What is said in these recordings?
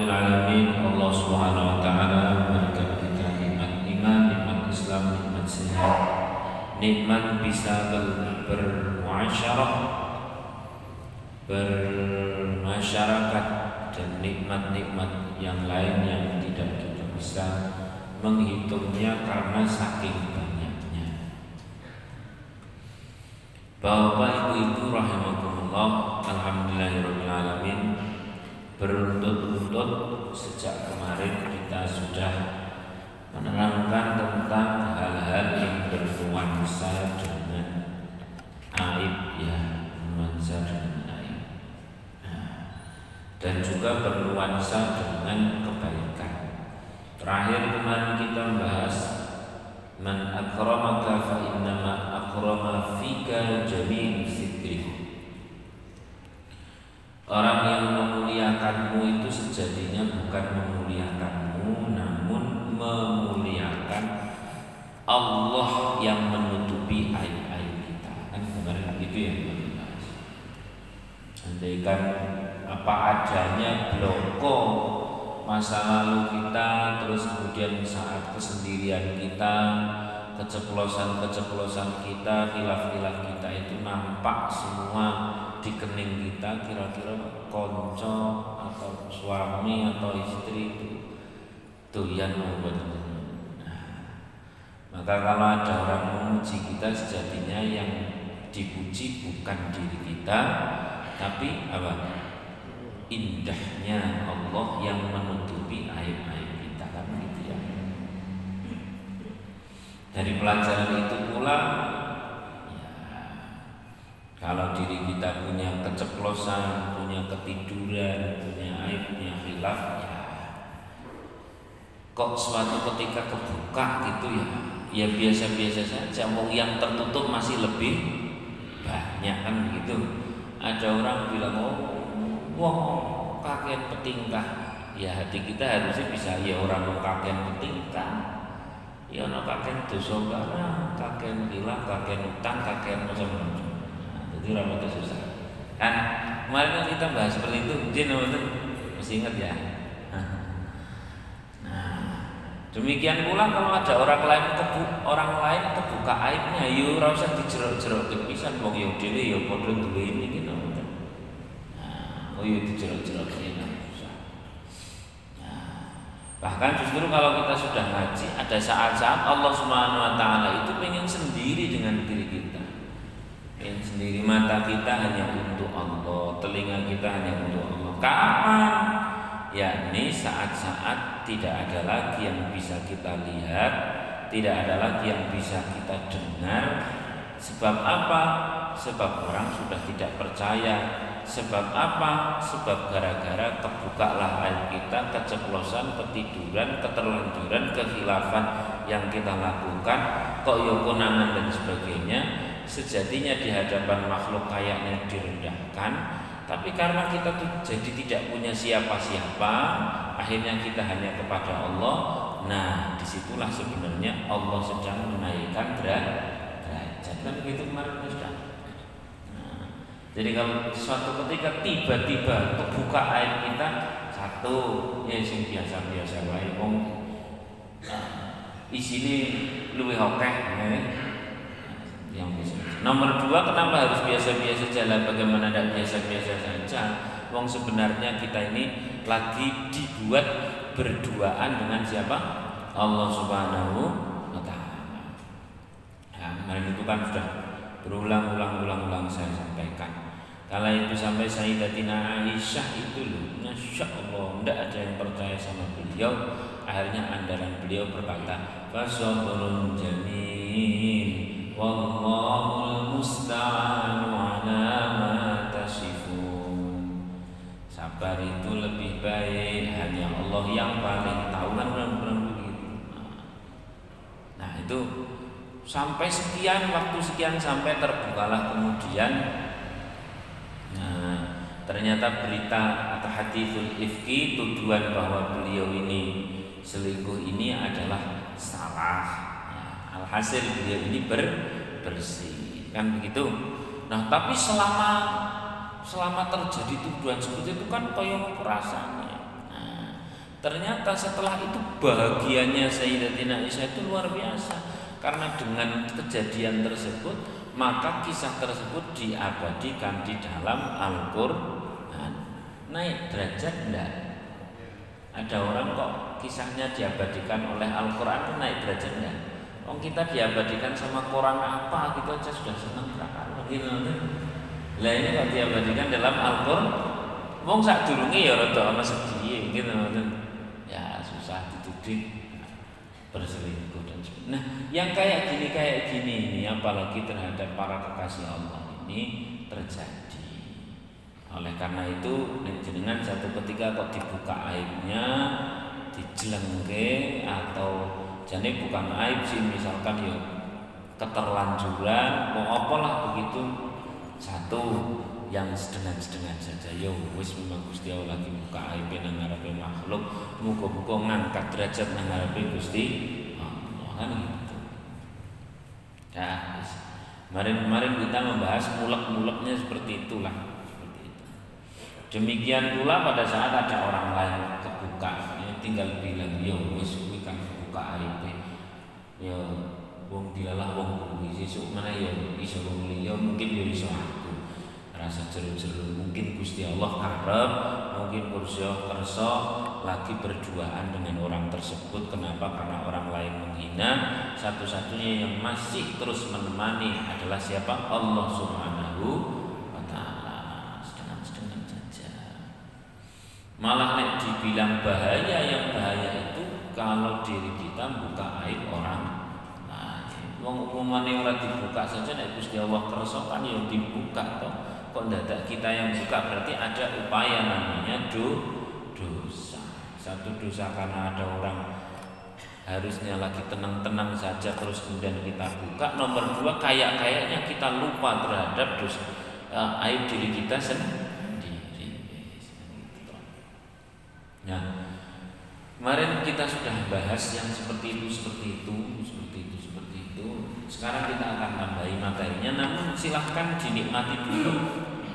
Rabbil Alamin Allah Subhanahu Wa Taala memberikan kita nikmat iman, nikmat Islam, nikmat sehat, nikmat bisa ber bermuasyarah, bermasyarakat dan nikmat-nikmat yang lain yang tidak kita bisa menghitungnya karena saking banyaknya. Bapak Ibu rahimahumullah, alhamdulillahirabbil alamin beruntut-untut sejak kemarin kita sudah menerangkan tentang hal-hal yang bernuansa dengan aib ya nuansa dengan aib. Nah, dan juga bernuansa dengan kebaikan. Terakhir kemarin kita membahas man akramaka fa innama akrama fika Orang yang memuliakanmu itu sejatinya bukan memuliakanmu Namun memuliakan Allah yang menutupi aib-aib kita. Kan kemarin begitu yang Andaikan apa adanya bloko masa lalu kita Terus kemudian saat kesendirian kita Keceplosan-keceplosan kita Hilaf-hilaf kita itu nampak semua di kening kita kira-kira konco atau suami atau istri itu doyan membuat maka kalau ada orang memuji kita sejatinya yang dipuji bukan diri kita tapi apa? Indahnya Allah yang menutupi aib-aib kita kan gitu ya. Dari pelajaran itu pula kalau diri kita punya keceplosan, punya ketiduran, punya aib, punya khilaf, ya kok suatu ketika kebuka gitu ya, ya biasa-biasa saja. Mau yang tertutup masih lebih banyak kan begitu. Ada orang bilang oh, wah kakek petingkah. Ya hati kita harusnya bisa ya orang mau kakek petingkah. Ya orang kakek dosa barang, kakek hilang, kakek utang, kakek macam-macam itu rambutnya susah. Kan kemarin kan kita bahas seperti itu jin itu masih ingat ya? Nah demikian pula kalau ada orang lain kebu, orang lain kebuka aibnya yuk ya rasa dijerok-jerok kepisan mau yo dhewe yo padha duwe ini gitu nah oh yo dijerok-jerok nah, Bahkan justru kalau kita sudah ngaji ada saat-saat Allah Subhanahu wa taala itu pengen sendiri dengan diri kita yang sendiri mata kita hanya untuk Allah, telinga kita hanya untuk Allah. Kapan? Yakni saat-saat tidak ada lagi yang bisa kita lihat, tidak ada lagi yang bisa kita dengar. Sebab apa? Sebab orang sudah tidak percaya. Sebab apa? Sebab gara-gara kebukalah air kita, keceplosan, ketiduran, keterlanjuran, kekhilafan yang kita lakukan, kok yokonangan dan sebagainya sejatinya di hadapan makhluk kayaknya direndahkan tapi karena kita tuh jadi tidak punya siapa-siapa akhirnya kita hanya kepada Allah. Nah di situlah sebenarnya Allah sedang menaikkan derajat. Kan begitu kemarin sudah jadi kalau suatu ketika tiba-tiba kebuka air kita satu ya sing biasa-biasa wae wong nah, isine luwih akeh ya yang bisa. Nomor dua, kenapa harus biasa-biasa jalan? Bagaimana tidak biasa-biasa saja? Wong sebenarnya kita ini lagi dibuat berduaan dengan siapa? Allah Subhanahu wa taala. Nah, kemarin itu kan sudah berulang-ulang-ulang-ulang saya sampaikan. Kala itu sampai Sayyidatina Aisyah itu loh, Masya Allah, tidak ada yang percaya sama beliau. Akhirnya andalan beliau berkata, Fasobrun jamil Wallahul musta'anu ala ma tasifun. Sabar itu lebih baik Hanya Allah yang paling tahu. Kan benar-benar begitu. Nah itu Sampai sekian waktu sekian Sampai terbukalah kemudian. Nah ternyata berita atau hadithul ifki Tuduhan bahwa beliau ini Selingkuh ini adalah salah Alhasil beliau ini ber, bersih kan begitu. Nah tapi selama selama terjadi tuduhan seperti itu kan koyong perasaan Nah, Ternyata setelah itu bahagianya Sayyidatina Aisyah itu luar biasa karena dengan kejadian tersebut maka kisah tersebut diabadikan di dalam Al-Qur'an. Naik derajat enggak? Ada orang kok kisahnya diabadikan oleh Al-Qur'an naik derajat enggak? Oh kita diabadikan sama koran apa gitu aja sudah senang berapa gitu. Lah ini kok diabadikan dalam Al-Qur'an. Wong sak durunge ya rada ana sedih gitu ya susah dituduh berselingkuh dan sebagainya. Nah, yang kayak gini kayak gini ini apalagi terhadap para kekasih Allah ini terjadi. Oleh karena itu jenengan satu ketika kok dibuka aibnya, dijelengke atau jadi bukan aib sih misalkan ya keterlanjuran mau apalah begitu. Satu yang sedengan-sedengan saja. Yo wis memang Gusti Allah lagi buka aib nang ngarepe makhluk. Muga-muga ngangkat derajat nang ngarepe Gusti Allah kan gitu. Ya kemarin-kemarin kita membahas mulek-muleknya seperti itulah seperti itu. Demikian pula pada saat ada orang lain kebuka ya, tinggal bilang yo wis kan buka aib yo wong dilalah wong kuwi. Sesuk mana yo iso wong liya mungkin yo iso rasa jeru-jeru mungkin Gusti Allah karep mungkin Allah kerso lagi berduaan dengan orang tersebut. Kenapa? Karena orang lain menghina. Satu-satunya yang masih terus menemani adalah siapa? Allah Subhanahu wa taala. Sedang-sedang saja malah nek dibilang bahaya yang bahaya kalau diri kita buka aib orang lain. Wong umumane ora dibuka saja nek Gusti Allah kerso kan yang dibuka toh. Kok dadak kita yang buka? Berarti ada upaya namanya do dosa. Satu dosa karena ada orang harusnya lagi tenang-tenang saja terus kemudian kita buka. Nomor dua kayak kayaknya kita lupa terhadap dosa uh, aib diri kita sendiri kemarin kita sudah bahas yang seperti itu seperti itu seperti itu seperti itu. Sekarang kita akan tambahi materinya namun silahkan dinikmati dulu.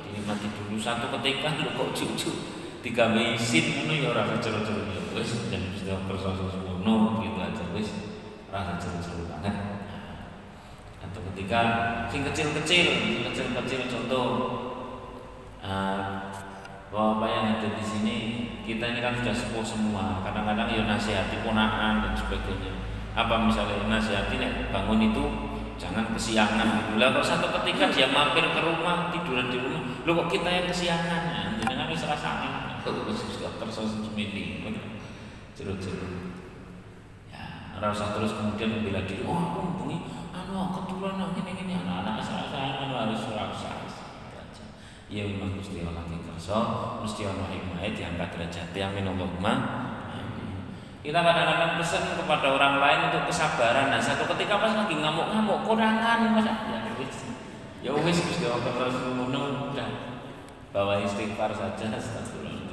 Dinikmati dulu. Satu ketika lu kok cucu tiga isin ngono ya ora seru-seru ya wis dan sudah kersa semono gitu aja wis. Rasa seru-seru banget. Atau ketika sing kecil-kecil kecil-kecil contoh uh, bahwa apa yang ada di sini kita ini kan sudah sepuh semua. Kadang-kadang ya nasihati ponaan dan sebagainya. Apa misalnya nasihati nih bangun itu jangan kesiangan gitu. Lah kok satu ketika dia mampir ke rumah tiduran di rumah lu kok kita yang kesiangan? Ya kan bisa rasanya kalau sudah tersosis cemili jeruk-jeruk. Ya rasa terus kemudian membela diri. Oh aku hubungi anu keturunan ini ini anak-anak saya anu harus rasa ya memang Gusti Allah lagi kerso mesti ono hikmah diangkat derajat amin Allahumma kita kadang-kadang pesan kepada orang lain untuk kesabaran. Nah, satu ketika pas lagi ngamuk-ngamuk, kurangan mas ya wis. Ya wis Gusti Allah terus ngono udah bawa istighfar saja astagfirullah.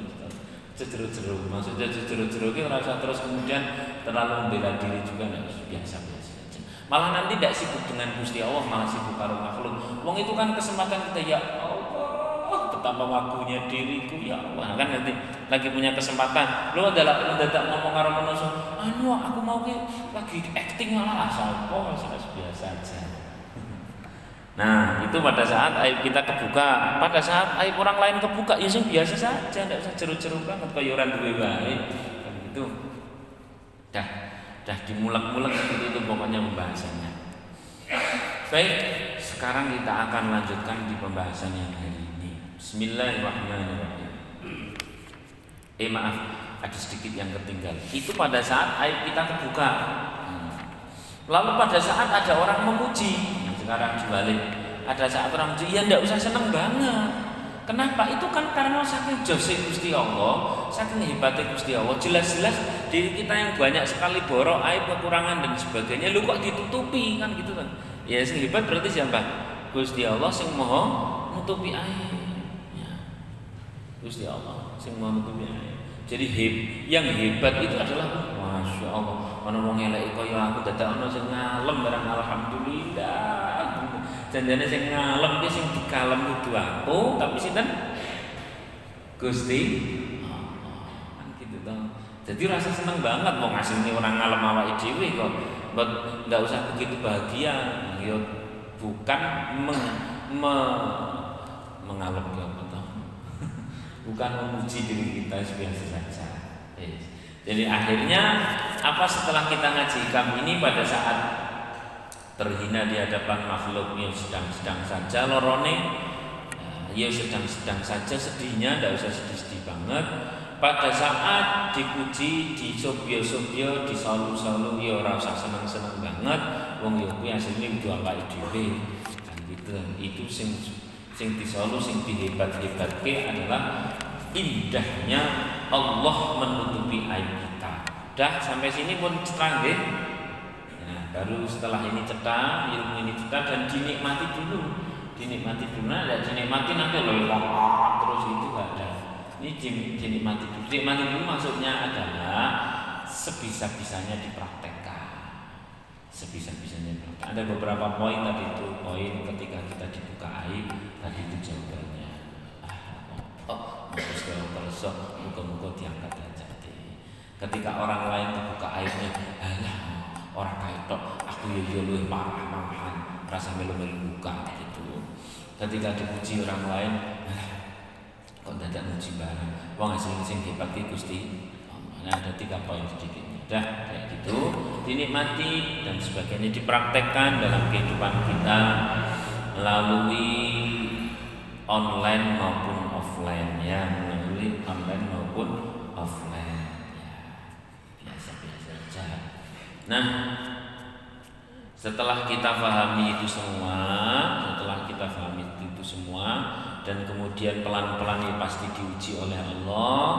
Ceru-ceru, maksudnya ceru-ceru itu rasa terus kemudian terlalu membela diri juga nah, biasa-biasa saja. Malah nanti tidak sibuk dengan Gusti Allah, malah sibuk karo makhluk. Wong itu kan kesempatan kita ya betapa waktunya diriku ya Allah. Kan nanti lagi punya kesempatan. Lo adalah mendadak ngomong karo manusia anu aku mau ke lagi acting malah. Asal kok biasa aja. Nah itu pada saat aib kita kebuka. Pada saat aib orang lain kebuka Ya sih biasa saja Tidak usah ceru-ceru banget Kayak dua baik Kan gitu. Dah Dah dimulak-mulak Itu, itu pokoknya pembahasannya. Baik Sekarang kita akan lanjutkan di pembahasan yang hari Bismillahirrahmanirrahim. Eh maaf, ada sedikit yang ketinggal. Itu pada saat aib kita kebuka. Lalu pada saat ada orang memuji, sekarang dibalik. Ada saat orang memuji, ya ndak usah seneng banget. Kenapa? Itu kan karena saking jose Gusti Allah, saking hebatnya Gusti Allah. Jelas-jelas diri kita yang banyak sekali borok, aib, kekurangan dan sebagainya, lu kok ditutupi kan gitu kan? Ya sing hebat berarti siapa? Gusti Allah sing moho nutupi aib. Gusti Allah sing menutupi jadi heb, yang hebat itu adalah masya Allah mana mau ngelak kaya aku dadak ana sing ngalem barang alhamdulillah janjane sing ngalem ki sing dikalem kudu aku tapi sinten Gusti Allah kan gitu toh. Jadi rasa seneng banget mau ngasih ini orang ngalam awak dhewe kok. Nggak usah begitu bahagia. Yo bukan meng, me, toh. Bukan memuji diri kita biasa saja. Jadi akhirnya apa setelah kita ngaji kami ini pada saat terhina di hadapan makhluk yang sedang-sedang saja lorone ya sedang-sedang saja sedihnya tidak usah sedih-sedih banget. Pada saat dipuji di sobio-sobio di salu-salu ya ora usah senang-senang banget wong ya kuwi asline kudu awake dhewe. Kan gitu. Itu sing sing disalu sing dihebat-hebatke adalah indahnya Allah menutupi aib kita. Dah sampai sini pun cetak nggih. Nah, baru setelah ini cetak, ilmu ini cetak dan dinikmati dulu. Dinikmati dulu, nah, dinikmati nanti loh terus itu gak ada. Ini dinikmati dulu. Dinikmati dulu maksudnya adalah sebisa-bisanya dipraktekkan. Sebisa-bisanya. Ada beberapa poin tadi itu, poin ketika kita dibuka aib, tadi itu jawabannya. Ah, oh, terus muka-muka diangkat aja ketika orang lain terbuka aibnya alah orang kaya tok aku ya yo luwih parah malahan rasa melu-melu buka gitu. Ketika dipuji orang lain kok dadak muji bareng? Wong asing sing hebat Gusti. Nah ada tiga poin sedikit udah kayak gitu dinikmati dan sebagainya dipraktekkan dalam kehidupan kita melalui online maupun offline ya melalui online maupun offline. Ya biasa-biasa saja nah setelah kita pahami itu semua setelah kita pahami itu semua dan kemudian pelan-pelan ini pasti diuji oleh Allah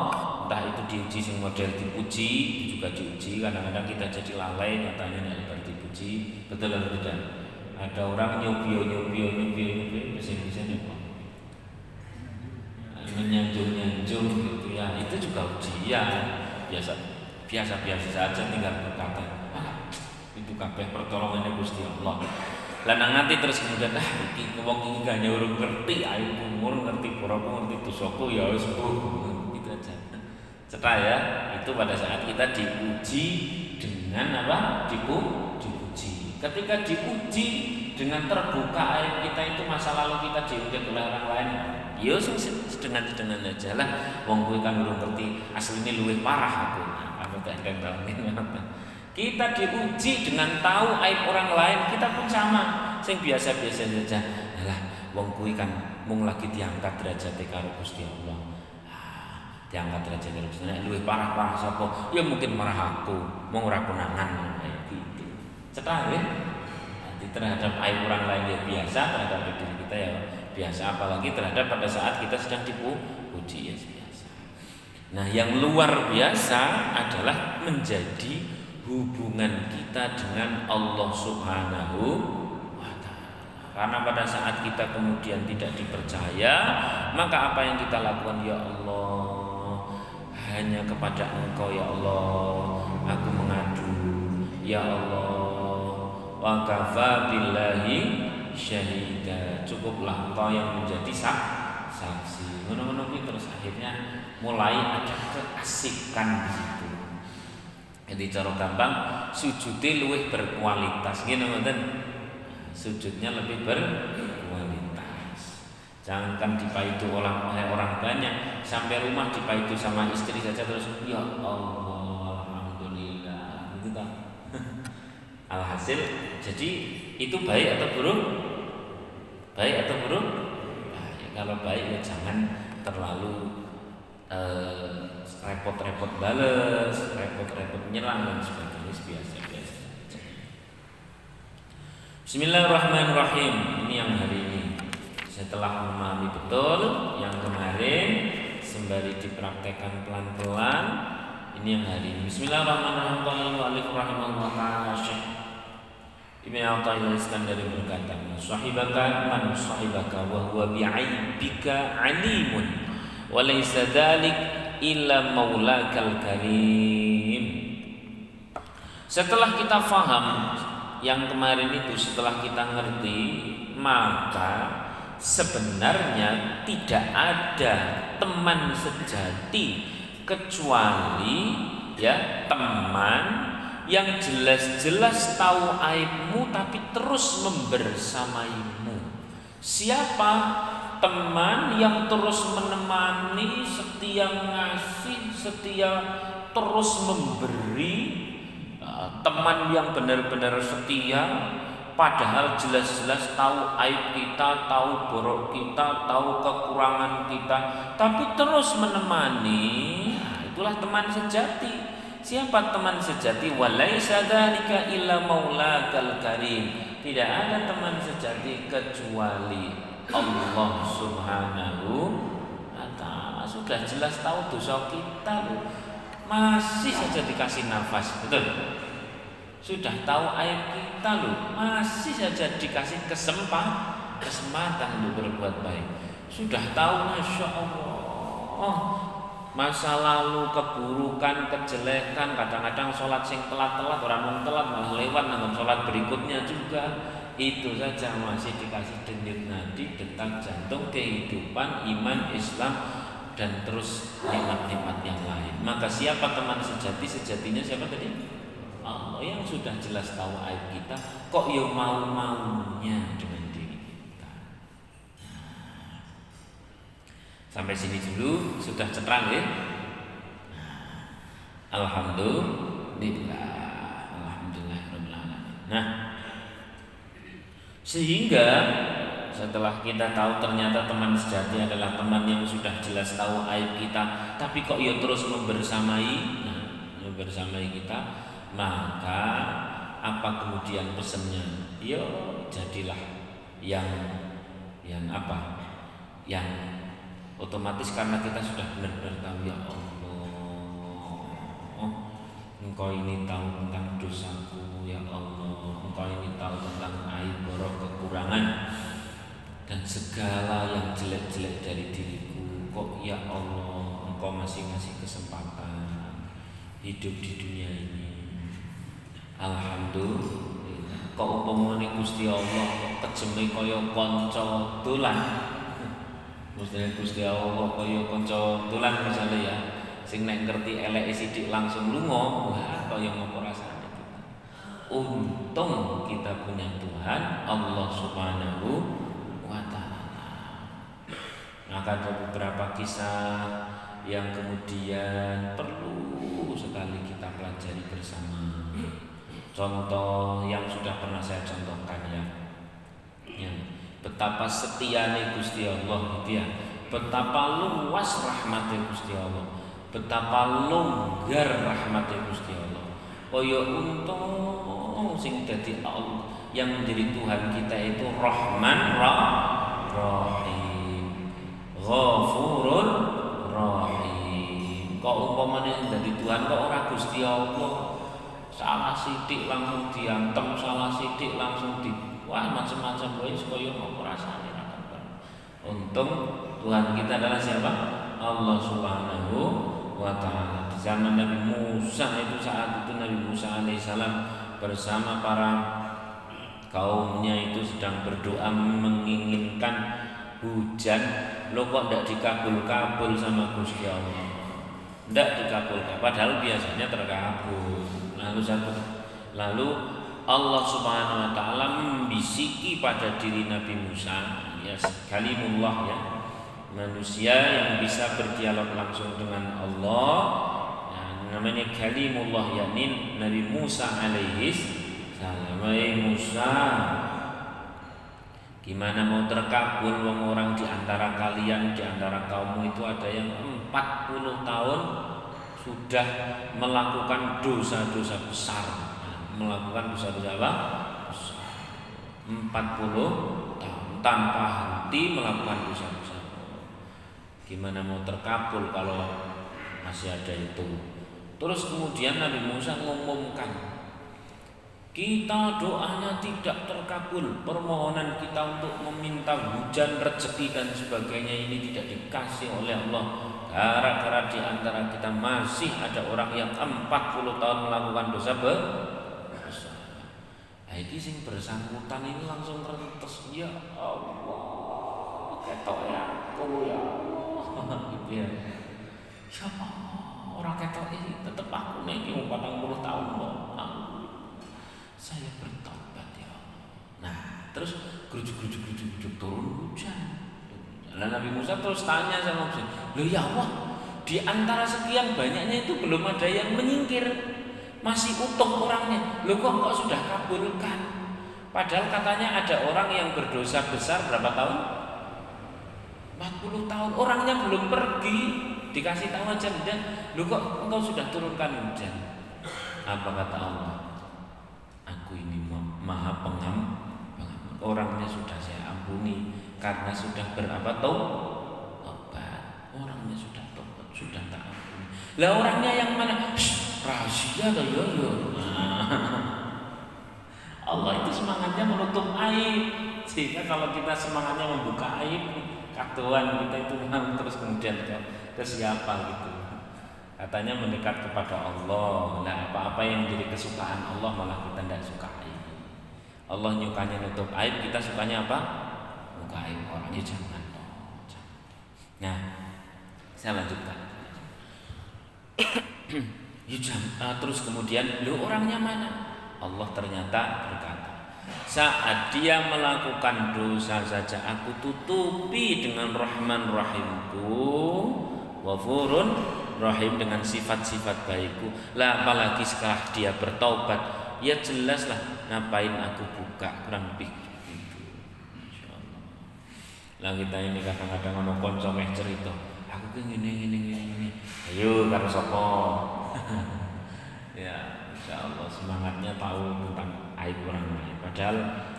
entah itu diuji sing model dipuji itu juga diuji. Kadang-kadang kita jadi lalai nyatanya tidak dipuji. Betul atau tidak? Ada orang nyobio nyobio nyobio nyobio mesin-mesin nyobio menyanjung-nyanjung gitu ya. Itu juga ujian biasa biasa biasa saja tinggal berkata ah, itu kabeh pertolongannya Gusti Allah. Lah nanti terus kemudian ah iki wong iki gak nyuruh ngerti ayo umur ngerti pura ngerti dosaku ya wis aja cetak ya. Itu pada saat kita diuji dengan apa? Dipu dipuji ketika diuji dengan terbuka aib kita itu masa lalu kita diungkit oleh orang lain ya. Sedengan-sedengan aja lah. Wong kuwi kan urung ngerti asline luwih parah aku. Aku tak tahu kita diuji dengan tahu aib orang lain kita pun sama. Sing biasa-biasa saja. Lah wong kuwi kan mung lagi diangkat derajat karo Gusti Allah. ah, diangkat derajat karo Gusti Allah luwih parah-parah sapa? Ya mungkin marah aku mau ora konangan kayak gitu. Ya. Terhadap aib orang lain ya biasa terhadap diri kita ya biasa. Apalagi terhadap pada saat kita sedang dipuji ya biasa. Nah, yang luar biasa adalah menjadi hubungan kita dengan Allah Subhanahu. Karena pada saat kita kemudian tidak dipercaya, maka apa yang kita lakukan? Ya Allah hanya kepada Engkau ya Allah. Aku mengadu ya Allah. Wa kafa billahi syahida. Cukuplah engkau yang menjadi sak saksi. Ngono-ngono terus akhirnya mulai ada keasikan di situ. Jadi cara gampang sujudnya luwih berkualitas. Gini sujudnya lebih berkualitas jangankan dipaitu orang oleh orang banyak sampai rumah dipaitu sama istri saja terus ya Allah alhamdulillah gitu kan alhasil jadi itu baik atau buruk? Baik atau buruk? Nah, ya, kalau baik ya jangan terlalu uh, repot-repot bales repot-repot menyerang dan sebagainya biasa biasa Bismillahirrahmanirrahim. Ini yang hari ini setelah memahami betul yang kemarin sembari dipraktekkan pelan-pelan ini yang hari ini. Bismillahirrahmanirrahim. Bismillahirrahmanirrahim Ibn Athaillah Iskandari berkata, "Sahibaka man sahibaka wa huwa bi'aibika alimun wa laysa dzalik illa maulakal karim." Setelah kita faham yang kemarin itu setelah kita ngerti, maka sebenarnya tidak ada teman sejati kecuali ya teman yang jelas-jelas tahu aibmu tapi terus membersamaimu. Siapa teman yang terus menemani, setia ngasih, setia terus memberi, eh, teman yang benar-benar setia, padahal jelas-jelas tahu aib kita, tahu borok kita, tahu kekurangan kita, tapi terus menemani. Nah, itulah teman sejati. Siapa teman sejati? Walaisa dzalika illa maulakal karim. Tidak ada teman sejati kecuali Allah Subhanahu wa taala. Sudah jelas tahu dosa kita loh. Masih saja dikasih nafas, betul? Sudah tahu aib kita loh, masih saja dikasih kesempatan kesempatan untuk berbuat baik. Sudah tahu Masya Allah Masa lalu keburukan, kejelekan Kadang-kadang sholat sing telat-telat Orang telat malah lewat dengan sholat berikutnya juga itu saja masih dikasih denyut nadi, detak jantung, kehidupan, iman, Islam dan terus nikmat-nikmat yang lain. Maka siapa teman sejati? Sejatinya siapa tadi? Allah yang sudah jelas tahu aib kita, kok ya mau-maunya dengan diri kita. Sampai sini dulu sudah cerang ya. Alhamdulillah. Alhamdulillah. Nah, sehingga setelah kita tahu ternyata teman sejati adalah teman yang sudah jelas tahu aib kita, tapi kok ia terus membersamai, nah, membersamai kita, maka apa kemudian pesannya? Yo jadilah yang yang apa? Yang otomatis karena kita sudah benar-benar tahu ya Allah, oh, engkau ini tahu tentang dosaku ya Allah engkau ini tahu tentang aib borok kekurangan dan segala yang jelek-jelek dari diriku kok ya Allah engkau masih ngasih kesempatan hidup di dunia ini Alhamdulillah kok umpamane Gusti Allah kok kejeme kaya kanca dolan Mestinya Gusti Allah kaya kanca dolan misalnya ya sing nek ngerti elek sithik langsung lunga wah kaya ngopo rasane untung kita punya Tuhan Allah Subhanahu wa taala. Maka ada beberapa kisah yang kemudian perlu sekali kita pelajari bersama. Contoh yang sudah pernah saya contohkan ya. ya betapa setianya Gusti Allah ya. Betapa luas rahmatnya Gusti Allah. Betapa longgar rahmatnya Gusti Allah. Kaya untung sing dadi Allah yang menjadi Tuhan kita itu Rahman Rahim Ghafurun Rahim kok umpamanya dadi Tuhan kok ora Gusti Allah salah sidik langsung diantem salah sidik langsung di wah macam-macam wae kaya apa untung Tuhan kita adalah siapa? Allah Subhanahu wa taala. Di zaman Nabi Musa itu saat itu Nabi Musa alaihissalam bersama para kaumnya itu sedang berdoa menginginkan hujan. Lo kok tidak dikabul-kabul sama Gusti Allah? Tidak dikabulkan padahal biasanya terkabul lalu satu. Lalu Allah Subhanahu wa taala membisiki pada diri Nabi Musa ya kalimullah ya manusia yang bisa berdialog langsung dengan Allah namanya kalimullah yakni Nabi Musa alaihi salam. Musa gimana mau terkabul wong orang di antara kalian di antara kaummu itu ada yang 40 tahun sudah melakukan dosa-dosa besar. Melakukan dosa-dosa apa? 40 tahun tanpa henti melakukan dosa besar gimana mau terkabul kalau masih ada itu? Terus kemudian Nabi Musa mengumumkan kita doanya tidak terkabul. Permohonan kita untuk meminta hujan rezeki dan sebagainya ini tidak dikasih oleh Allah Gara-gara di antara kita masih ada orang yang 40 tahun melakukan dosa besar Nah ini sing bersangkutan ini langsung terlintas Ya Allah Ketok ya Aku ya Allah. Gitu ya. Ya Allah orang ketok ini tetap aku nih yang puluh tahun kok saya bertobat ya nah terus gerujuk gerujuk gerujuk turun hujan Lalu Nabi Musa terus tanya sama Musa, loh ya Allah, di antara sekian banyaknya itu belum ada yang menyingkir, masih utuh orangnya. Loh kok kok sudah kabulkan? Padahal katanya ada orang yang berdosa besar berapa tahun? 40 tahun. Orangnya belum pergi, dikasih tahu aja dan lu kok engkau sudah turunkan hujan? Apa kata Allah? Aku ini maha pengam, orangnya sudah saya ampuni karena sudah berapa tobat. Orangnya sudah tobat sudah tak ampuni. Lah orangnya yang mana? Rahasia atau yo yo. Allah itu semangatnya menutup aib. Sehingga kalau kita semangatnya membuka aib katuan kita itu memang terus kemudian ke, ke siapa gitu. Katanya mendekat kepada Allah. Nah apa-apa yang menjadi kesukaan Allah malah kita tidak suka aib Allah nyukanya nutup aib kita sukanya apa muka aib orang? Ya jangan nah saya lanjutkan ya uh, terus kemudian lu orangnya mana? Allah ternyata berkata saat dia melakukan dosa saja aku tutupi dengan rahman rahimku wafurun rahim dengan sifat-sifat baikku. Lah apalagi setelah dia bertaubat ya jelaslah ngapain aku buka kurang lebih lah kita ini kadang-kadang ono konco meh cerita aku ki ngene ngene ngene ayo karo sapa ya insyaallah semangatnya tahu tentang aib orang lain. Padahal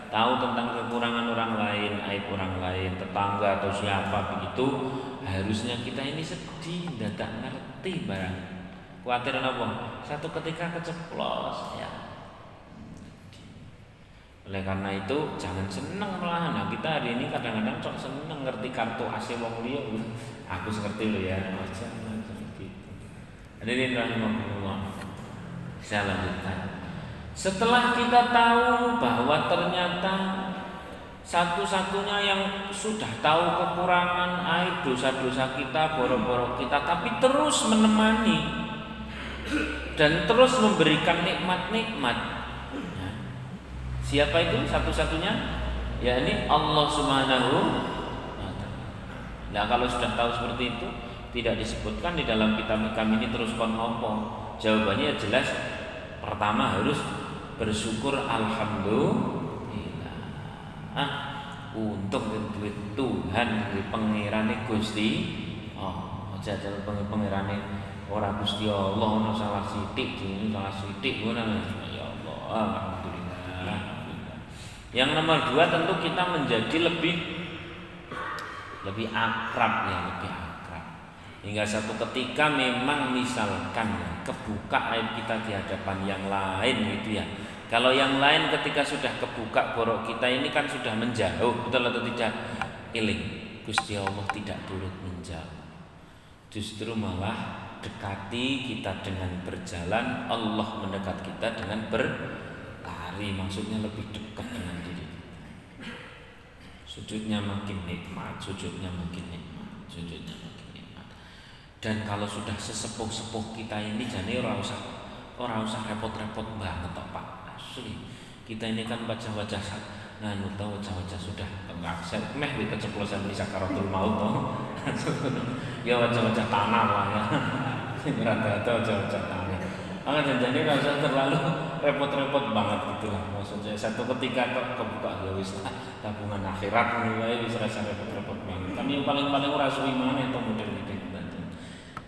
tahu tentang kekurangan orang lain, aib orang lain, tetangga atau siapa begitu, harusnya kita ini sedih, tidak ngerti barang. Khawatir apa? Satu ketika keceplos ya. Oleh karena itu jangan seneng malahan. Nah, kita hari ini kadang-kadang sok seneng ngerti kartu AC wong liya. Aku ngerti lo ya. Jangan gitu. Hadirin rahimahullah. Saya lanjutkan. Setelah kita tahu bahwa ternyata satu-satunya yang sudah tahu kekurangan aib dosa-dosa kita, borok-borok kita, tapi terus menemani dan terus memberikan nikmat-nikmat. Ya. Siapa itu? Satu-satunya? Ya ini Allah Subhanahu Nah kalau sudah tahu seperti itu tidak disebutkan di dalam kitab kami ini terus kon Jawabannya jelas. Pertama harus bersyukur alhamdulillah. Ah untuk duit Tuhan di pengirane Gusti oh aja pengirane ora Gusti Allah salah sithik ini salah ngono ya Allah. Alhamdulillah yang nomor dua tentu kita menjadi lebih lebih akrab ya lebih akrab hingga satu ketika memang misalkan ya, kebuka aib kita di hadapan yang lain gitu ya kalau yang lain ketika sudah kebuka borok kita ini kan sudah menjauh, betul atau tidak? Iling, Gusti Allah tidak turut menjauh. Justru malah dekati kita dengan berjalan, Allah mendekat kita dengan berlari, maksudnya lebih dekat dengan Sujudnya makin nikmat, sujudnya makin nikmat, sujudnya makin nikmat. Dan kalau sudah sesepuh-sepuh kita ini jadi orang usah orang usah repot-repot banget Pak. Asli kita ini kan baca-baca nganu tahu wajah-wajah sudah saya meh di keceplosan di sakaratul maut toh. Ya wajah-wajah tanah lah ya. Rata-rata wajah-wajah tanah ah jadi rasa terlalu repot-repot banget gitu lah. Maksudnya satu ketika kok kebuka ya wis tabungan akhirat mulai bisa rasa repot-repot banget. Kan yang paling-paling ora suwi mana itu model gitu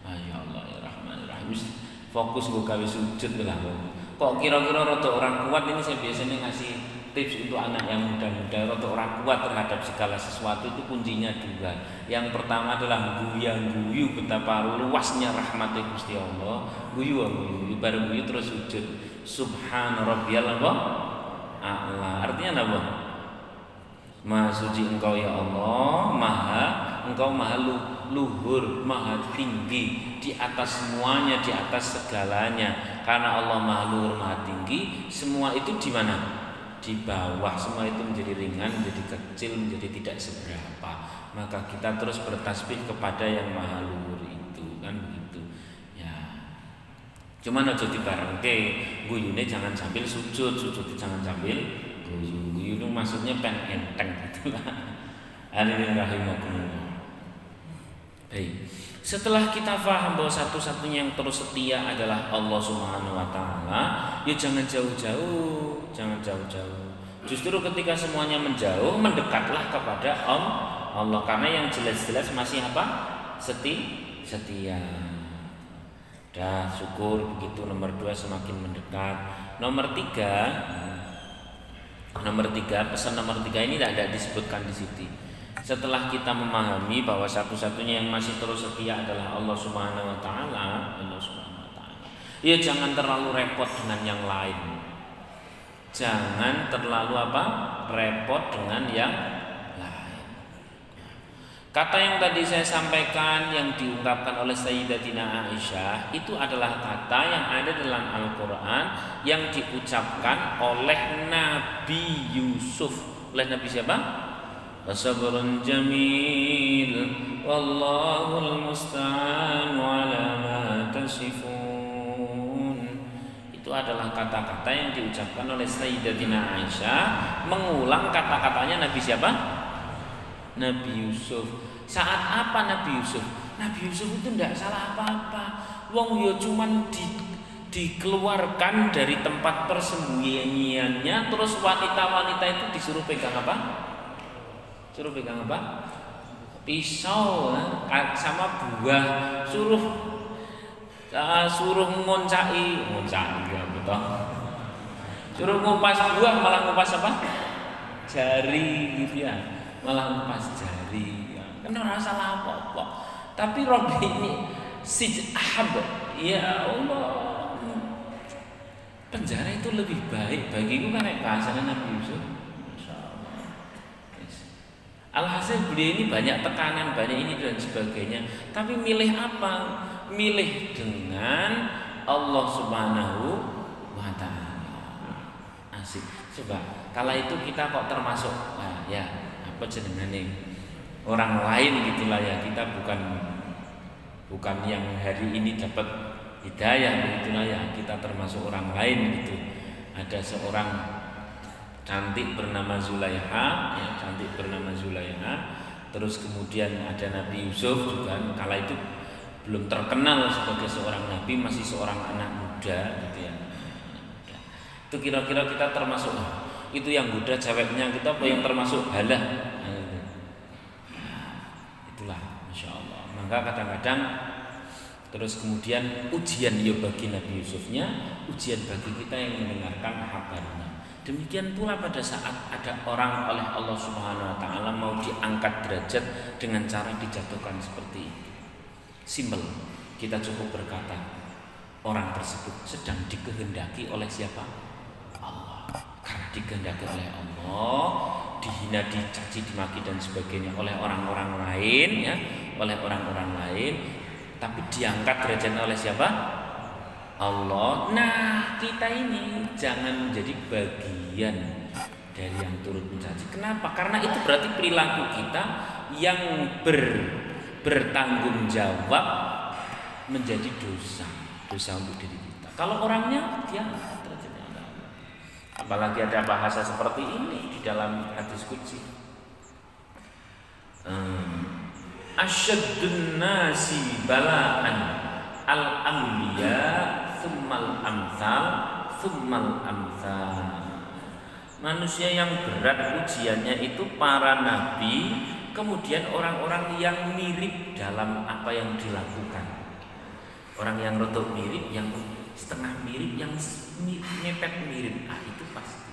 ah ya Allah ya Rahman ya Rahim. Fokus gue kawis sujud lah kok kira-kira rada orang kuat ini saya biasanya ngasih tips untuk anak yang muda-muda rada orang kuat terhadap segala sesuatu itu kuncinya dua. Yang pertama adalah guyang guyu betapa luasnya rahmat Gusti Allah. Guyu guyu? Baru guyu terus sujud. Subhan rabbiyal a'la. Artinya apa? Maha suci engkau ya Allah. Maha engkau maha luhur Maha tinggi. Di atas semuanya Di atas segalanya. Karena Allah maha luhur Maha tinggi Semua itu di mana? Di bawah Semua itu menjadi ringan Menjadi kecil Menjadi tidak seberapa Maka kita terus bertasbih kepada yang maha luhur itu Kan begitu Ya Cuman aja dibarengke, guyune jangan sambil sujud, sujud jangan sambil guyu. Guyu itu maksudnya pen enteng gitu lah. Rahimakumullah. Baik. Setelah kita paham bahwa satu-satunya yang terus setia adalah Allah Subhanahu wa taala, ya jangan jauh-jauh, jangan jauh-jauh. Justru ketika semuanya menjauh, mendekatlah kepada Allah karena yang jelas-jelas masih apa? Seti, setia. Dah syukur begitu nomor dua semakin mendekat. Nomor tiga, nomor tiga pesan nomor tiga ini tidak ada disebutkan di situ. Setelah kita memahami bahwa satu-satunya yang masih terus setia adalah Allah Subhanahu Wa Taala, Allah Subhanahu Wa Taala. Ya jangan terlalu repot dengan yang lain. Jangan terlalu apa? Repot dengan yang Kata yang tadi saya sampaikan yang diungkapkan oleh Sayyidatina Aisyah itu adalah kata yang ada dalam Al-Qur'an yang diucapkan oleh Nabi Yusuf. Oleh Nabi siapa? Wasabrun jamil wallahul musta'an ala ma tasifun. Itu adalah kata-kata yang diucapkan oleh Sayyidatina Aisyah mengulang kata-katanya Nabi siapa? Nabi Yusuf saat apa Nabi Yusuf? Nabi Yusuf itu tidak salah apa-apa. Wong yo cuman di, dikeluarkan dari tempat persembunyiannya terus wanita-wanita itu disuruh pegang apa? Suruh pegang apa? Pisau eh, sama buah. Suruh uh, suruh ngoncai, ngoncai ya betul. Suruh ngupas buah malah ngupas apa? Jari gitu ya. Malah ngupas jari kan ora salah apa-apa tapi Robi ini si ahab ya Allah penjara itu lebih baik bagiku kan bahasanya Nabi Yusuf Alhasil beliau ini banyak tekanan, banyak ini dan sebagainya. Tapi milih apa? Milih dengan Allah Subhanahu wa taala. Asik. Coba, kala itu kita kok termasuk nah, ya apa jenengane? orang lain gitulah ya kita bukan bukan yang hari ini dapat hidayah begitulah ya kita termasuk orang lain gitu ada seorang cantik bernama Zulaiha ya cantik bernama Zulaiha. Terus kemudian ada Nabi Yusuf juga kala itu belum terkenal sebagai seorang nabi masih seorang anak muda gitu ya. Itu kira-kira kita termasuk itu yang muda ceweknya kita apa yang termasuk halah? Maka kadang-kadang terus kemudian ujian ya bagi Nabi Yusufnya ujian bagi kita yang mendengarkan kabarnya demikian pula pada saat ada orang oleh Allah Subhanahu wa taala mau diangkat derajat dengan cara dijatuhkan seperti itu. Simbol kita cukup berkata orang tersebut sedang dikehendaki oleh siapa? Allah. Karena dikehendaki oleh Allah dihina dicaci dimaki dan sebagainya oleh orang-orang lain ya oleh orang-orang lain. Tapi diangkat derajatnya oleh siapa? Allah. Nah, kita ini jangan menjadi bagian dari yang turut mencaci. Kenapa? Karena itu berarti perilaku kita yang ber, bertanggung jawab menjadi dosa, dosa untuk diri kita. Kalau orangnya dia derajatnya Allah. Apalagi ada bahasa seperti ini di dalam hadis kunci. Hmm nasi bala'an al thummal amsal thummal amsal manusia yang berat ujiannya itu para nabi kemudian orang-orang yang mirip dalam apa yang dilakukan orang yang rotok mirip yang setengah mirip yang mepet mirip ah itu pasti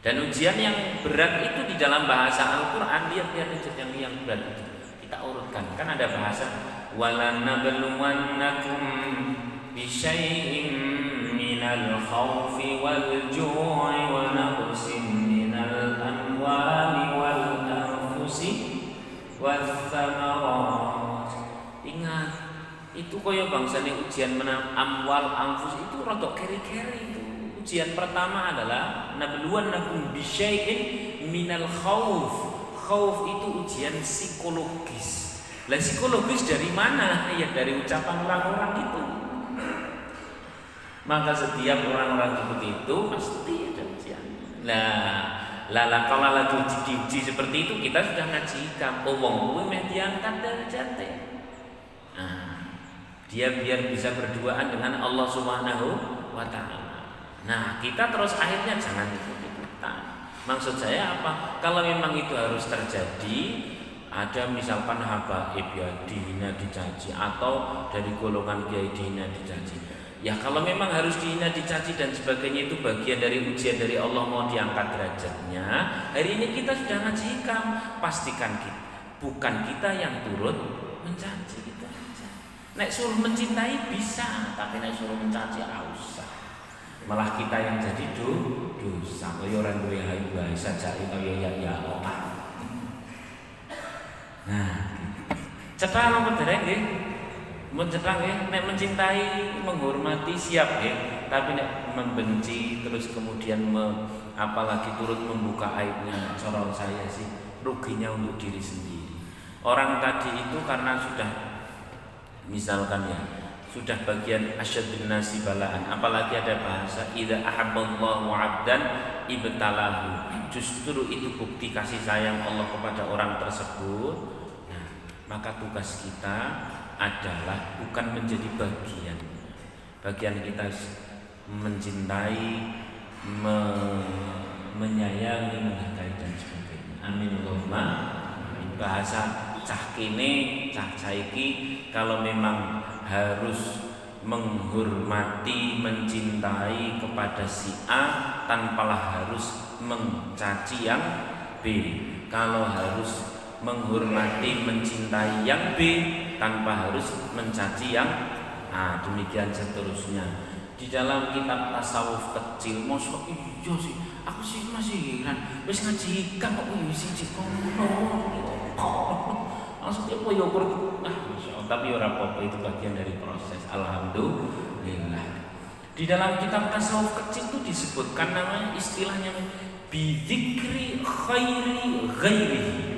dan ujian yang berat itu di dalam bahasa Al-Qur'an lihat lihat yang yang berat itu. Kita urutkan. Kan ada bahasa walanabluwannakum ju'i wa naqsin minal amwali wal anfusi wal thamarat. Ingat, itu koyo bangsa ujian menang amwal anfus itu rotok keri-keri itu ujian pertama adalah nabluwannakum bisyai'in minal khauf. Khauf itu ujian psikologis. Lah psikologis dari mana? Ya dari ucapan orang-orang itu. Maka setiap orang-orang seperti itu pasti ada ujiannya. Nah, lala kalau lagi uji-uji seperti itu kita sudah ngaji kampung wong kuwi meh diangkat derajate. Nah, dia biar bisa berduaan dengan Allah Subhanahu wa taala. Nah, kita terus akhirnya jangan ikut-ikutan. Maksud saya apa? Kalau memang itu harus terjadi, ada misalkan habaib ya dihina dicaci atau dari golongan kiai dihina dicaci Ya kalau memang harus dihina, dicaci dan sebagainya itu bagian dari ujian dari Allah mau diangkat derajatnya. Hari ini kita sudah ngaji hikam, pastikan kita bukan kita yang turut mencaci kita. Nek suruh mencintai bisa, tapi nek suruh mencaci usah. Malah kita yang jadi do dosa. Kaya orang gue hai bae saja itu ya ya ya Nah, cepat apa dereng nggih? Mencetang ya, nek mencintai, menghormati siap ya, tapi nek membenci terus kemudian me, apalagi turut membuka aibnya, corong saya sih ruginya untuk diri sendiri. Orang tadi itu karena sudah misalkan ya sudah bagian asyadun nasi balaan. Apalagi ada bahasa idza ahabballahu 'abdan ibtalahu. Justru itu bukti kasih sayang Allah kepada orang tersebut. Nah, maka tugas kita adalah bukan menjadi bagian. Bagian kita mencintai me, menyayangi menghargai dan sebagainya. Amin Allahumma. Bahasa cah kini cah caiki kalau memang harus menghormati mencintai kepada si A tanpalah harus mencaci yang B. Kalau harus menghormati mencintai yang B tanpa harus mencaci yang nah demikian seterusnya. Di dalam kitab tasawuf kecil mosok iya sih. Aku sih masih heran. Wis ngaji kok wis siji kono maksudnya apa ya ah tapi ora apa itu bagian dari proses. Alhamdulillah. Di dalam kitab tasawuf kecil itu disebutkan namanya istilahnya bidzikri khairi ghairihi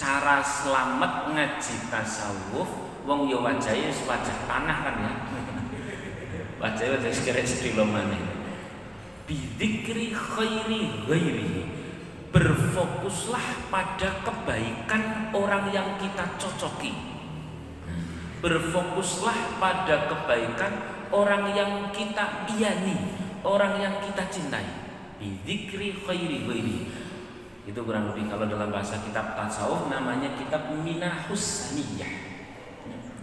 cara selamat ngaji tasawuf wong yo wajahe wajah tanah kan ya. Wajah wajah sekere sedilo maneh bidzikri khairi ghairi. Berfokuslah pada kebaikan orang yang kita cocoki. Berfokuslah pada kebaikan orang yang kita iyani orang yang kita cintai. Bidzikri khairi ghairi itu kurang lebih kalau dalam bahasa kitab tasawuf namanya kitab Minahus Saniyah.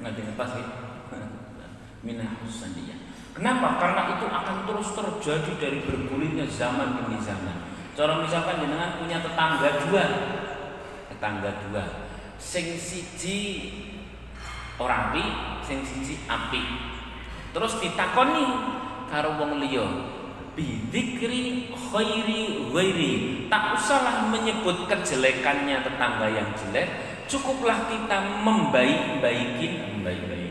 Nanti ngepas ya. Minahus Saniyah. Kenapa? Karena itu akan terus terjadi dari bergulirnya zaman demi zaman. Cara misalkan jenengan punya tetangga dua, tetangga dua, sing siji orang api, sing siji api. Terus ditakoni karo wong liya, bidzikri khairi ghairi. Tak usahlah menyebut kejelekannya tetangga yang jelek. Cukuplah kita membaik-baikin membaik-baikin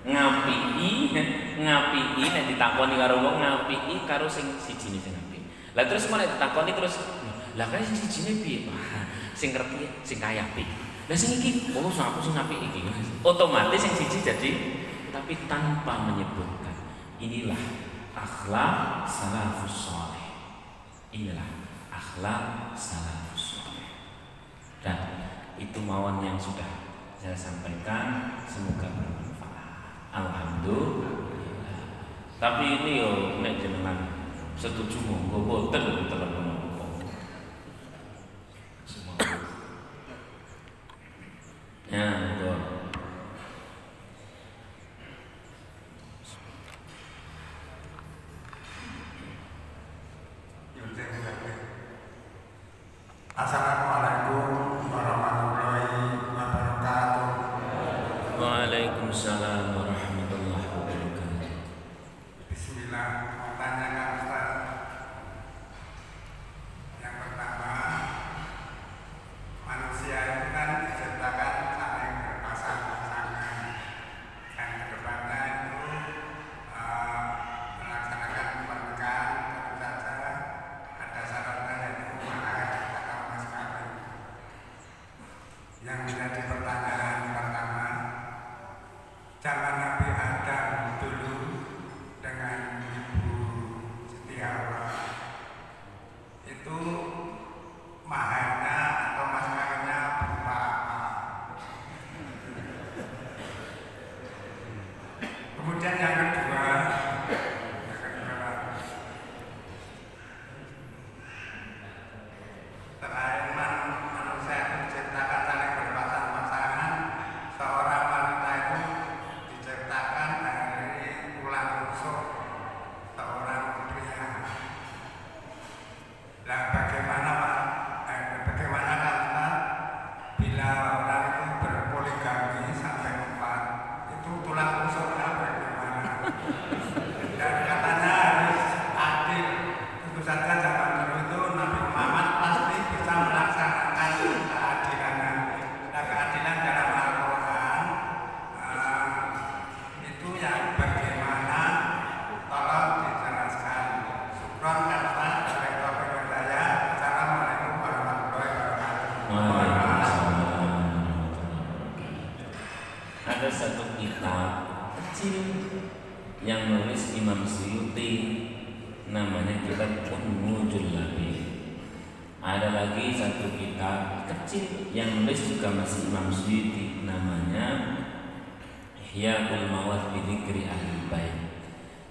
ngapii ngapii nek ditakoni karo wong ngapii karo sing siji sing apik. Lah terus mulai ditakoni terus lah kan sing sijine piye sing ngerti sing kaya apik. Lah sing iki oh aku sing apik iki. Otomatis sing siji jadi tapi tanpa menyebutkan Inilah akhlak salafus soleh. Inilah akhlak salafus soleh. Dan itu mawon yang sudah saya sampaikan semoga bermanfaat. Alhamdulillah. Tapi ini yo nek jenengan setuju monggo boten telepon Ya. Assalamualaikum warahmatullahi wabarakatuh. Waalaikumsalam yang menjadi pertanyaan pertama zaman Nabi Adam Kemudian yang kedua, yang kedua, selain man- manusia itu diciptakan saling berpasang-pasangan, seorang wanita itu diciptakan dari tulang rusuk seorang pria. Nah, bagaimana Pak? Eh, bagaimana kata bila orang itu berpoligami sampai empat, itu tulang rusuknya bagaimana? Dan katanya harus adil. Tentu saja zaman dulu itu Nabi Muhammad pasti bisa melaksanakan keadilan. Nah, keadilan dalam Al-Quran eh, itu yang bagaimana? Tolong dijelaskan. Syukron kata dari topik saya. Assalamualaikum warahmatullahi wabarakatuh. Ada satu kitab kecil yang nulis Imam Suyuti namanya kitab Ummul Labi. Ada lagi satu kitab kecil yang nulis juga masih Imam Suyuti namanya Ihya Mawad Bidikri Ahli Bait.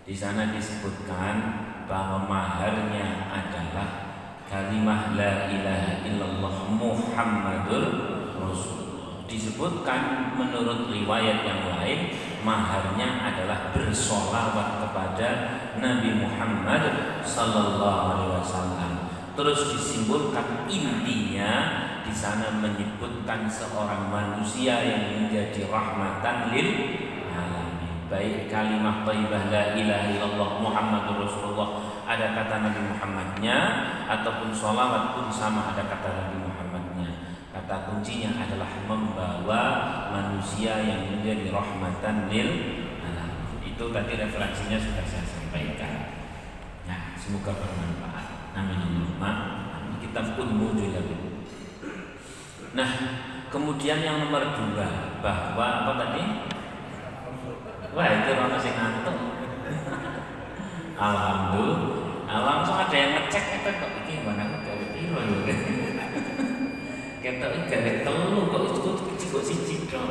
Di sana disebutkan bahwa maharnya adalah kalimah la ilaha illallah Muhammadur Rasulullah. Disebutkan menurut riwayat yang lain maharnya adalah bersolawat kepada Nabi Muhammad sallallahu alaihi wasallam. Terus disimpulkan intinya di sana menyebutkan seorang manusia yang menjadi rahmatan lil alamin. Baik kalimat thayyibah la ilaha illallah Muhammadur Rasulullah ada kata Nabi Muhammadnya ataupun sholawat pun sama ada kata Nabi Muhammadnya. Kata kuncinya adalah membawa manusia yang menjadi rahmatan lil alamin. Itu tadi referensinya sudah saya sampaikan. Nah, semoga bermanfaat. Amin. Kitab Ummu Julabi. Nah, kemudian yang nomor dua bahwa apa tadi? Wah itu orang masih ngantuk. Alhamdulillah. Ah, langsung ada yang ngecek itu kok iki mana kok gawe yo. Ketok iki gawe telu kok itu kok kok siji tok.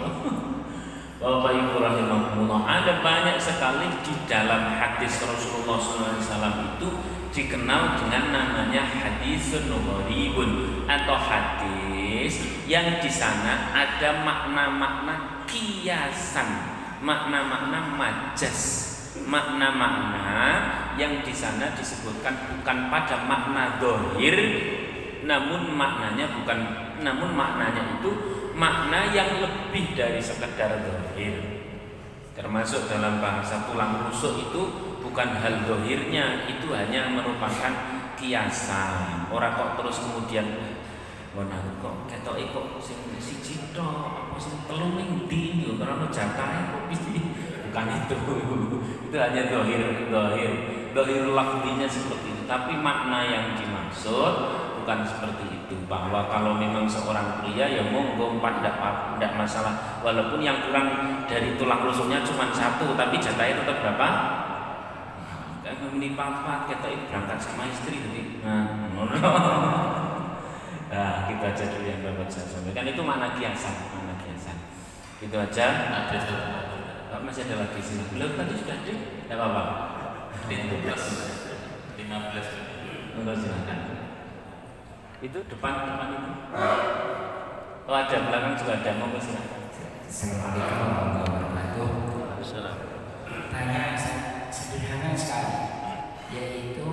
Bapak Ibu rahimahumullah ada banyak sekali di dalam hadis Rasulullah SAW itu dikenal dengan namanya hadis gharibun atau hadis yang di sana ada makna-makna kiasan, makna-makna majas, makna-makna yang di sana disebutkan bukan pada makna dohir, namun maknanya bukan, namun maknanya itu makna yang lebih dari sekedar dohir. Termasuk dalam bahasa tulang rusuk itu bukan hal dohirnya itu hanya merupakan kiasan. Orang kok terus kemudian Mana kok ketok kok sing siji tok apa sing telu ning ndi? Yo karena jatahe kok bisa bukan itu. Itu hanya dohir dohir. Dohir lafzinya seperti itu. Tapi makna yang dimaksud bukan seperti itu. Bahwa kalau memang seorang pria ya monggo tidak masalah. Walaupun yang kurang dari tulang rusuknya cuma satu tapi jatahnya tetap berapa? Kan ini papa kita berangkat sama istri jadi nah nah kita aja dulu yang dapat saya sampaikan. Itu makna kiasan makna kiasan. Itu aja. Ada Pak masih ada lagi sini belum tadi sudah ada tidak apa-apa. 15 15 Enggak silakan. Itu depan depan itu. Oh ada belakang juga ada. Mau ke sini Assalamualaikum warahmatullahi wabarakatuh. Pertanyaan sederhana sekali, yaitu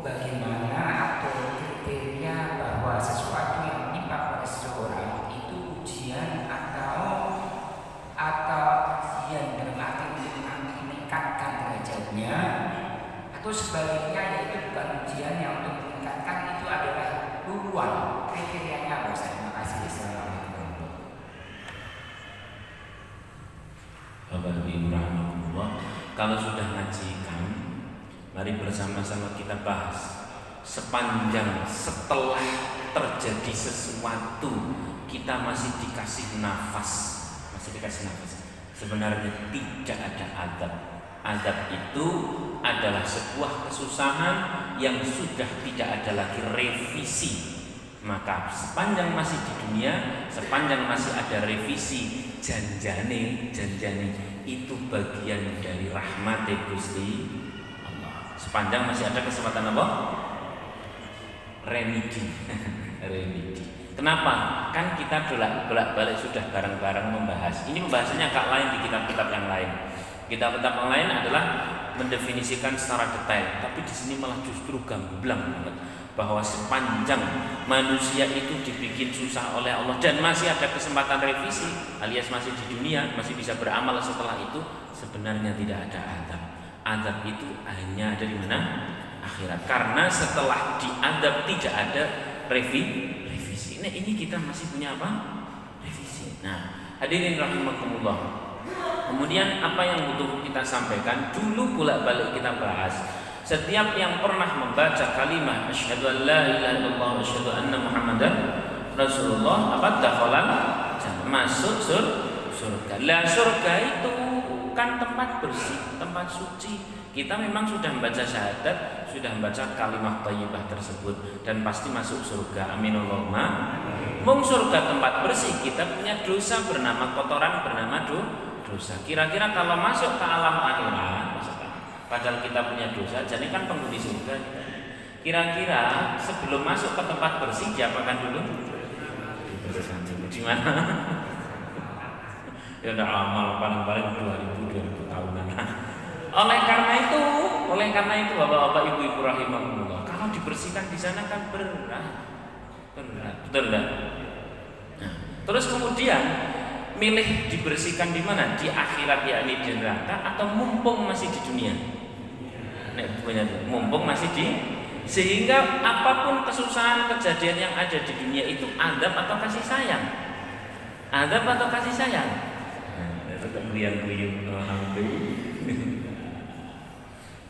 bagaimana atau kriteria bahwa sesuatu yang menimpa pada seseorang itu ujian atau atau ujian dalam arti untuk meningkatkan derajatnya atau sebaliknya yaitu bukan ujian yang untuk meningkatkan itu adalah duluan kriterianya Ustaz? Terima kasih. Assalamualaikum. Bapak kalau sudah ngajikan mari bersama-sama kita bahas sepanjang setelah terjadi sesuatu kita masih dikasih nafas masih dikasih nafas sebenarnya tidak ada adab adab itu adalah sebuah kesusahan yang sudah tidak ada lagi revisi maka sepanjang masih di dunia sepanjang masih ada revisi janjane janjane itu bagian dari rahmat Gusti Allah. Sepanjang masih ada kesempatan apa? Remedi. Remedi. Kenapa? Kan kita bolak balik sudah bareng-bareng membahas. Ini pembahasannya agak lain di kitab-kitab yang lain. Kitab-kitab yang lain adalah mendefinisikan secara detail, tapi di sini malah justru gamblang banget bahwa sepanjang manusia itu dibikin susah oleh Allah dan masih ada kesempatan revisi alias masih di dunia masih bisa beramal setelah itu sebenarnya tidak ada adab adab itu hanya ada di mana? Akhirat. Karena setelah diadab tidak ada revi revisi. Nah ini kita masih punya apa? Revisi. Nah hadirin rahimakumullah kemudian apa yang butuh kita sampaikan dulu pula balik kita bahas setiap yang pernah membaca kalimat asyhadu an la ilaha illallah wa anna muhammadan rasulullah apa dakhalan masuk sur surga. Lah surga itu kan tempat bersih, tempat suci. Kita memang sudah membaca syahadat, sudah membaca kalimat thayyibah tersebut dan pasti masuk surga. Amin Allahumma. Mung surga tempat bersih, kita punya dosa bernama kotoran bernama dosa. Kira-kira kalau masuk ke alam akhirat, Padahal kita punya dosa, jadi kan penghuni surga. Kira-kira sebelum masuk ke tempat bersih diapakan dulu? Di mana? ya udah amal paling-paling 2000 2000 tahunan. Oleh karena itu, oleh karena itu Bapak-bapak Ibu-ibu rahimahullah, kalau dibersihkan di sana kan berat. Berat, betul enggak? Nah, terus kemudian milih dibersihkan di mana? Di akhirat yakni di neraka atau mumpung masih di dunia? nek punya mumpung masih di sehingga apa pun kesusahan kejadian yang ada di dunia itu adab atau kasih sayang? Adab atau kasih sayang? Nah, buyung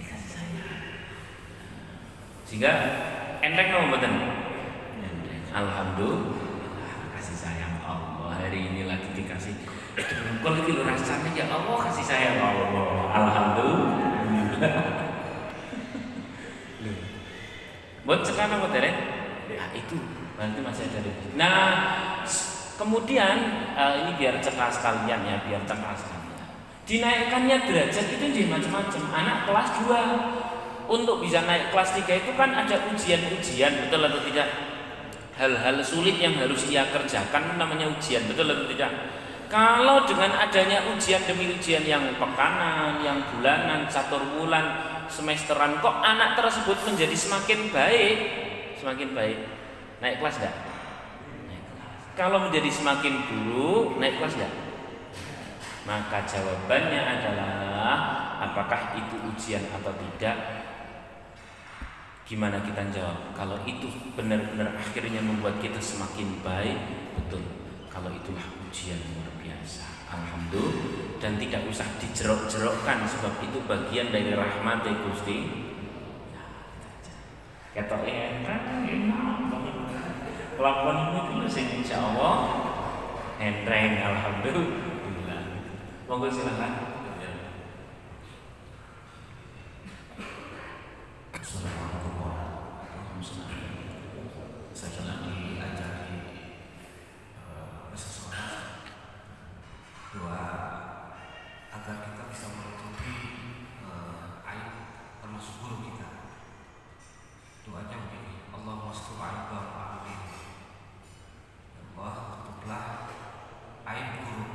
dikasih sayang. Sehingga enteng betul alhamdulillah hari ini lagi dikasih kalau itu rasanya ya Allah kasih sayang Allah alhamdulillah Buat sekarang apa derek? Nah itu berarti masih ada. Nah kemudian uh, ini biar cekas sekalian ya, biar cekas sekalian. Dinaikkannya derajat itu jadi macam-macam. Anak kelas 2 untuk bisa naik kelas 3 itu kan ada ujian-ujian, betul atau tidak? Hal-hal sulit yang harus ia kerjakan namanya ujian, betul atau tidak? Kalau dengan adanya ujian demi ujian yang pekanan, yang bulanan, catur bulan, semesteran kok anak tersebut menjadi semakin baik? Semakin baik. Naik kelas enggak kalau menjadi semakin buruk naik kelas enggak maka jawabannya adalah apakah itu ujian atau tidak gimana kita jawab kalau itu benar-benar akhirnya membuat kita semakin baik betul kalau itulah ujian luar biasa alhamdulillah dan tidak usah dijerok-jerokkan sebab itu bagian dari rahmat Gusti. Kata enteng enak banget. Kelakuan ini dulu insya Allah enteng alhamdulillah. Monggo silakan. Assalamualaikum warahmatullahi wabarakatuh. Saya diajari uh, seseorang doa agar kita bisa menutupi uh, aib termasuk guru kita. Doanya begini, Allah mastur aib alamin. Ya Allah tutuplah aib guru.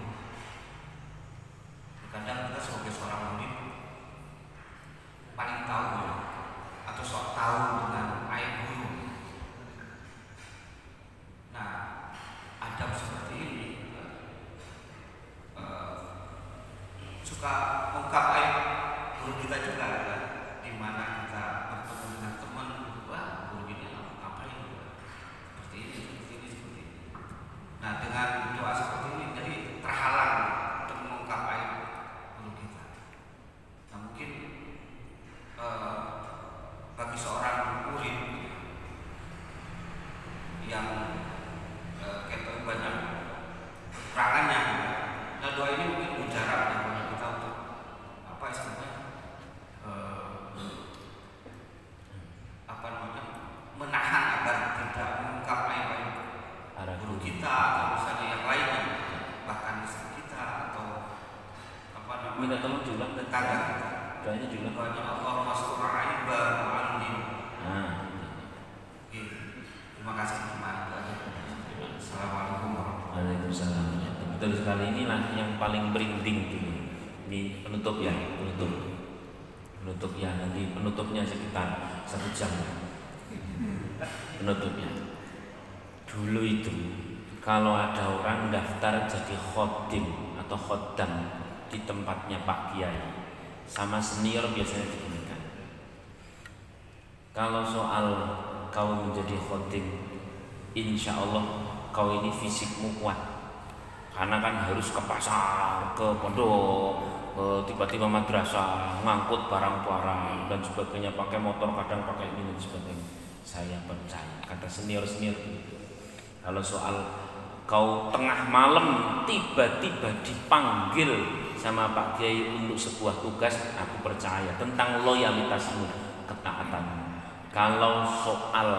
Kadang kita sebagai seorang murid paling tahu ya, atau sok tahu dengan aib guru. Nah, adab seperti ini suka ungkap aib guru kita juga kan di mana kita bertemu dengan teman wah guru ini apa ini seperti ini seperti ini seperti ini nah dengan doa seperti ini jadi terhalang untuk mengungkap aib guru kita nah mungkin eh, bagi seorang murid yang eh, kita banyak kekurangannya nah doa ini mungkin mujarab apa istilahnya uh, apa namanya menahan agar tidak mengungkap aib guru kita atau misalnya yang lain minta tolong diulang Kagak. doanya diulang Doanya Allah mastur aiba mu'allim. nah Iya. Terima kasih cuma itu aja. Assalamualaikum warahmatullahi Waalaikumsalam betul sekali inilah yang paling berinding dulu. Ini penutup ya penutup. Penutup ya nanti penutupnya sekitar satu jam. Penutupnya dulu itu kalau ada orang daftar jadi khodim atau khodam di tempatnya Pak Kiai sama senior biasanya diginikan kalau soal kau menjadi khodim insya Allah kau ini fisikmu kuat karena kan harus ke pasar, ke pondok, ke tiba-tiba madrasah, ngangkut barang-barang dan sebagainya, pakai motor kadang pakai ini dan sebagainya. Saya percaya, kata senior-senior. Kalau soal kau tengah malam tiba-tiba dipanggil sama Pak Kiai untuk sebuah tugas, aku percaya tentang loyalitasmu, ketaatanmu. Kalau soal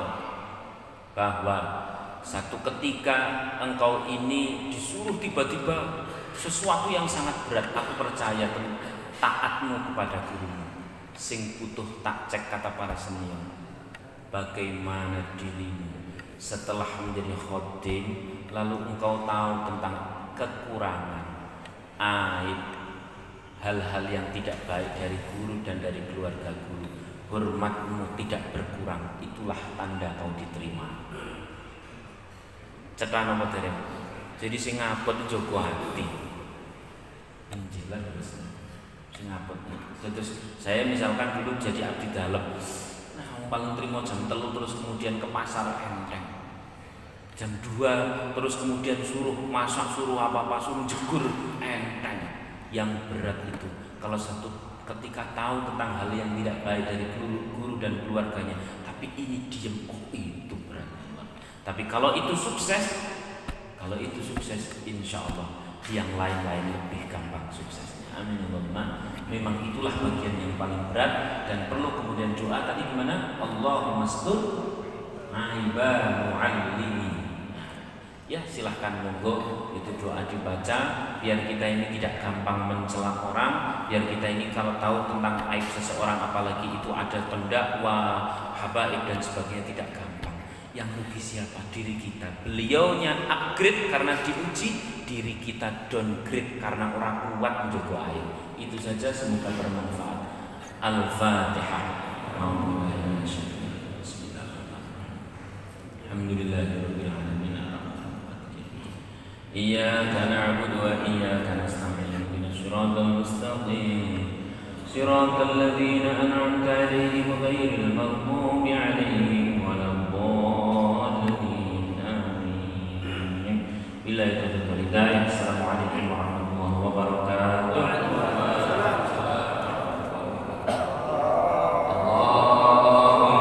bahwa satu ketika engkau ini disuruh tiba-tiba sesuatu yang sangat berat, aku percaya taatmu kepada gurumu. Sing butuh tak cek kata para senior. Bagaimana dirimu setelah menjadi khodim lalu engkau tahu tentang kekurangan, aib, hal-hal yang tidak baik dari guru dan dari keluarga guru. Hormatmu tidak berkurang, itulah tanda kau diterima cetan apa dereng. Jadi sing ngapot jogo hati. Anjilan terus sing ngapot. Terus saya misalkan dulu jadi abdi dalam. Nah paling terima jam telu terus kemudian ke pasar enteng. Jam 2 terus kemudian suruh masak suruh apa-apa suruh jegur enteng. Yang berat itu. Kalau satu ketika tahu tentang hal yang tidak baik dari guru, guru dan keluarganya tapi ini diem oh tapi kalau itu sukses, kalau itu sukses, insya Allah yang lain-lain lebih gampang suksesnya. Amin Allahumma. Memang itulah bagian yang paling berat dan perlu kemudian doa tadi gimana? Allahumma stur aiba. Ya silahkan monggo itu doa dibaca biar kita ini tidak gampang mencela orang, biar kita ini kalau tahu tentang aib seseorang apalagi itu ada pendakwa, habaib dan sebagainya tidak gampang yang rugi siapa? Diri kita. Beliaunya upgrade karena diuji, diri kita downgrade karena orang kuat menjaga air. Itu saja semoga bermanfaat. Al-Fatihah. Alhamdulillahirrahmanirrahim. Iyaka na'budu wa iyaka nasta'in. Shiratal mustaqim. Shiratal ladzina an'amta 'alaihim ghairil maghdubi 'alaihim بالله التوفيق والهدايه السلام عليكم ورحمة الله وبركاته.